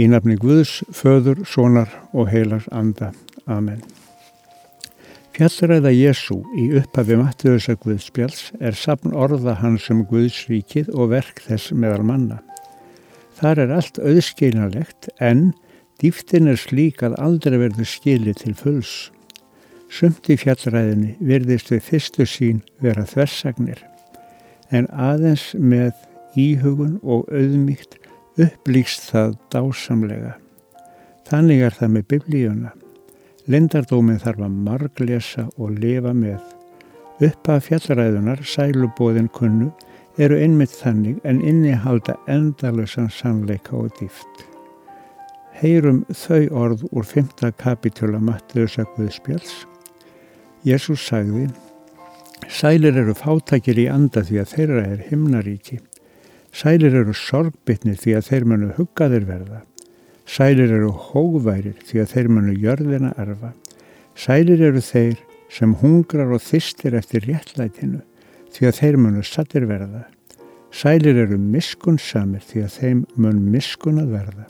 Í nafni Guðs, föður, sonar og heilar anda. Amen. Fjallræða Jésu í upphafi Mattiðusa Guðspjáls er sapn orða hans um Guðsríkið og verk þess meðal manna. Þar er allt auðskeinalegt en dýftin er slík að aldrei verður skilið til fulls. Sumt í fjallræðinni virðist við fyrstu sín vera þversagnir en aðeins með íhugun og auðmygt upplýst það dásamlega. Þannig er það með biblíuna. Lindardóminn þarf að marglesa og lifa með. Uppa fjallaræðunar, sælubóðin kunnu, eru einmitt þannig en innihalda endalösan sannleika og dýft. Heyrum þau orð úr 5. kapitúla Mattiðusa Guðspjáls. Jésús sagði, Sælir eru fátækir í anda því að þeirra er himnaríki. Sælir eru sorgbytni því að þeir munu huggaðir verða. Sælir eru hóværir því að þeir munu jörðina erfa. Sælir eru þeir sem hungrar og þistir eftir réttlætinu því að þeir munu sattir verða. Sælir eru miskunnsamir því að þeim mun miskunnað verða.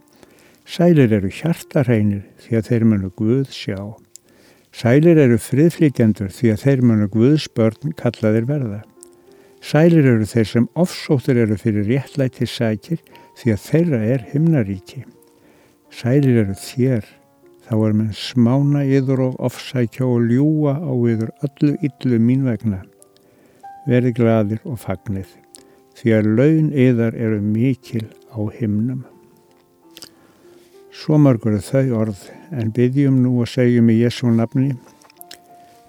Sælir eru hjartarheinir því að þeir munu Guð sjá. Sælir eru friðflýtjendur því að þeir munu Guðs börn kallaðir verða. Sælir eru þeir sem ofsóttur eru fyrir réttlæti sækir því að þeirra er himnaríki. Sælir eru þér, þá er mann smána yður og ofsækja og ljúa á yður öllu yllu mín vegna. Verði gladir og fagnir, því að laun yðar eru mikil á himnum. Svo margur þau orð, en byggjum nú og segjum í Jésu nafni,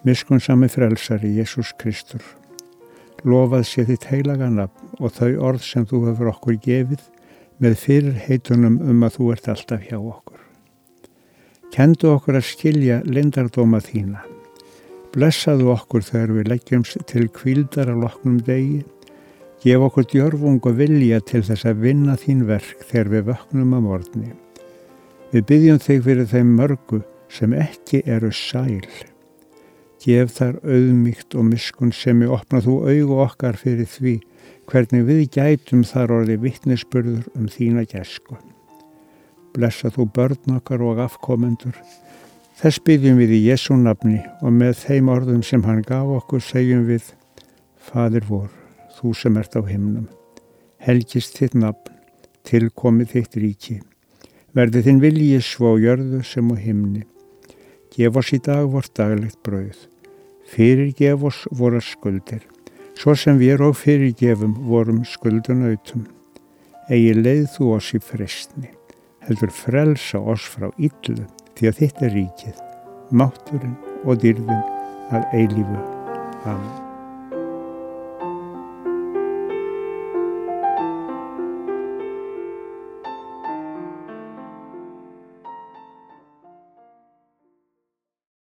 miskunnsami frelsari Jésús Kristur lofað sé þitt heilaga nafn og þau orð sem þú hefur okkur gefið með fyrir heitunum um að þú ert alltaf hjá okkur. Kendu okkur að skilja lindardóma þína. Blessaðu okkur þegar við leggjumst til kvildar að loknum degi. Gef okkur djörfung og vilja til þess að vinna þín verk þegar við vöknum að morgni. Við byggjum þig fyrir þeim mörgu sem ekki eru sæl. Gef þar auðmygt og miskun sem ég opna þú augu okkar fyrir því hvernig við gætum þar orði vittnesburður um þína gæsku. Blessa þú börn okkar og afkomendur. Þess byggjum við í Jésu nafni og með þeim orðum sem hann gaf okkur segjum við Fadir vor, þú sem ert á himnum. Helgist þitt nafn, tilkomið þitt ríki. Verði þinn viljið svo jörðu sem á himni. Gef oss í dag vort daglegt brauð fyrirgef oss voru skuldir, svo sem við og fyrirgefum vorum skuldunautum. Egi leið þú oss í frestni, heldur frelsa oss frá yllu, því að þetta er ríkið, mátturinn og dyrfin að eilífu. Amen.